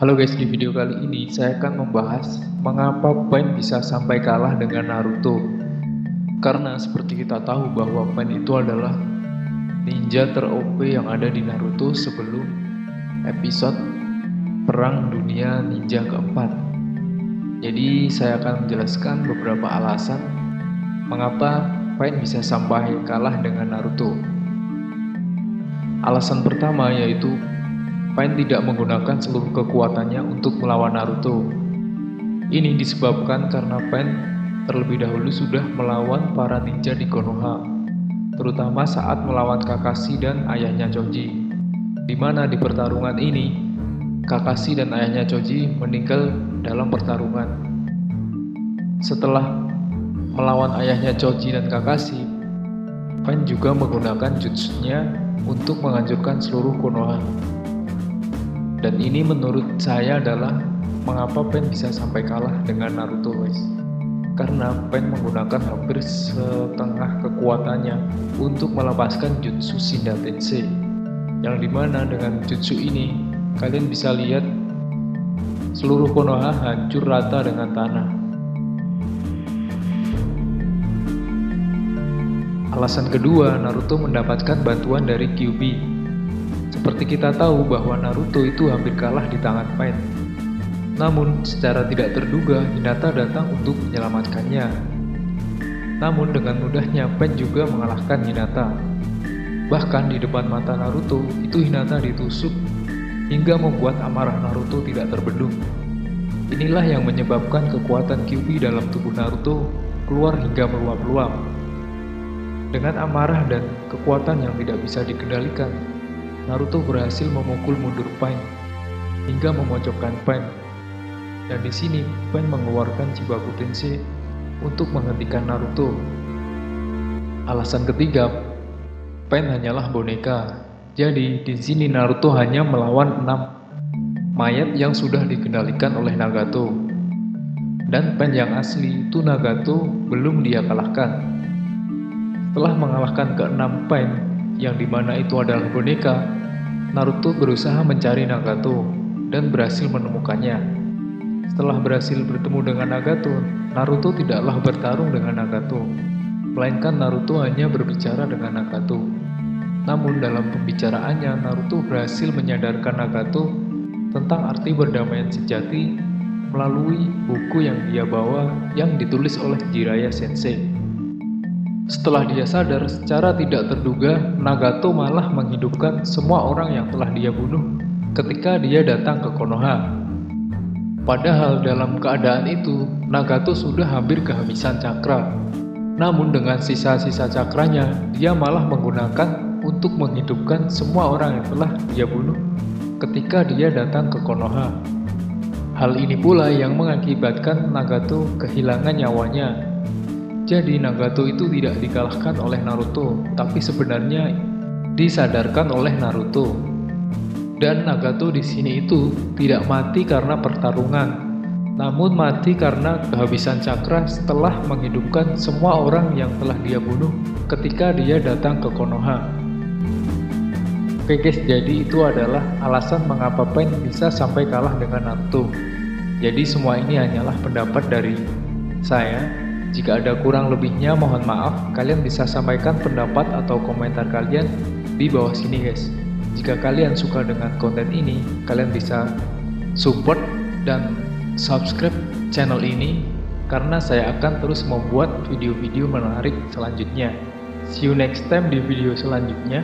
Halo guys, di video kali ini saya akan membahas mengapa Pain bisa sampai kalah dengan Naruto. Karena seperti kita tahu bahwa Pain itu adalah ninja ter-OP yang ada di Naruto sebelum episode Perang Dunia Ninja keempat. Jadi saya akan menjelaskan beberapa alasan mengapa Pain bisa sampai kalah dengan Naruto. Alasan pertama yaitu Pain tidak menggunakan seluruh kekuatannya untuk melawan Naruto. Ini disebabkan karena Pain terlebih dahulu sudah melawan para ninja di Konoha, terutama saat melawan Kakashi dan ayahnya Choji. Di mana di pertarungan ini, Kakashi dan ayahnya Choji meninggal dalam pertarungan. Setelah melawan ayahnya Choji dan Kakashi, Pain juga menggunakan jutsunya untuk menghancurkan seluruh Konoha. Dan ini menurut saya adalah mengapa Pen bisa sampai kalah dengan Naruto guys. Karena Pen menggunakan hampir setengah kekuatannya untuk melepaskan jutsu Shinda Tensei. Yang di mana dengan jutsu ini kalian bisa lihat seluruh Konoha hancur rata dengan tanah. Alasan kedua, Naruto mendapatkan bantuan dari Kyuubi seperti kita tahu bahwa Naruto itu hampir kalah di tangan Pain. Namun, secara tidak terduga, Hinata datang untuk menyelamatkannya. Namun, dengan mudahnya Pain juga mengalahkan Hinata. Bahkan di depan mata Naruto, itu Hinata ditusuk hingga membuat amarah Naruto tidak terbendung. Inilah yang menyebabkan kekuatan Kyuubi dalam tubuh Naruto keluar hingga meluap-luap. Dengan amarah dan kekuatan yang tidak bisa dikendalikan, Naruto berhasil memukul mundur Pain hingga memojokkan Pain. Dan di sini Pain mengeluarkan Chibaku Tensei untuk menghentikan Naruto. Alasan ketiga, Pain hanyalah boneka. Jadi di sini Naruto hanya melawan enam mayat yang sudah dikendalikan oleh Nagato. Dan Pain yang asli itu Nagato belum dia kalahkan. Setelah mengalahkan keenam Pain, yang di mana itu adalah boneka, Naruto berusaha mencari Nagato dan berhasil menemukannya. Setelah berhasil bertemu dengan Nagato, Naruto tidaklah bertarung dengan Nagato, melainkan Naruto hanya berbicara dengan Nagato. Namun dalam pembicaraannya, Naruto berhasil menyadarkan Nagato tentang arti berdamaian sejati melalui buku yang dia bawa yang ditulis oleh Jiraiya Sensei. Setelah dia sadar, secara tidak terduga, Nagato malah menghidupkan semua orang yang telah dia bunuh ketika dia datang ke Konoha. Padahal dalam keadaan itu, Nagato sudah hampir kehabisan cakra. Namun dengan sisa-sisa cakranya, dia malah menggunakan untuk menghidupkan semua orang yang telah dia bunuh ketika dia datang ke Konoha. Hal ini pula yang mengakibatkan Nagato kehilangan nyawanya jadi Nagato itu tidak dikalahkan oleh Naruto, tapi sebenarnya disadarkan oleh Naruto. Dan Nagato di sini itu tidak mati karena pertarungan, namun mati karena kehabisan cakra setelah menghidupkan semua orang yang telah dia bunuh ketika dia datang ke Konoha. Oke guys, jadi itu adalah alasan mengapa Pain bisa sampai kalah dengan Naruto. Jadi semua ini hanyalah pendapat dari saya jika ada kurang lebihnya mohon maaf, kalian bisa sampaikan pendapat atau komentar kalian di bawah sini guys. Jika kalian suka dengan konten ini, kalian bisa support dan subscribe channel ini karena saya akan terus membuat video-video menarik selanjutnya. See you next time di video selanjutnya.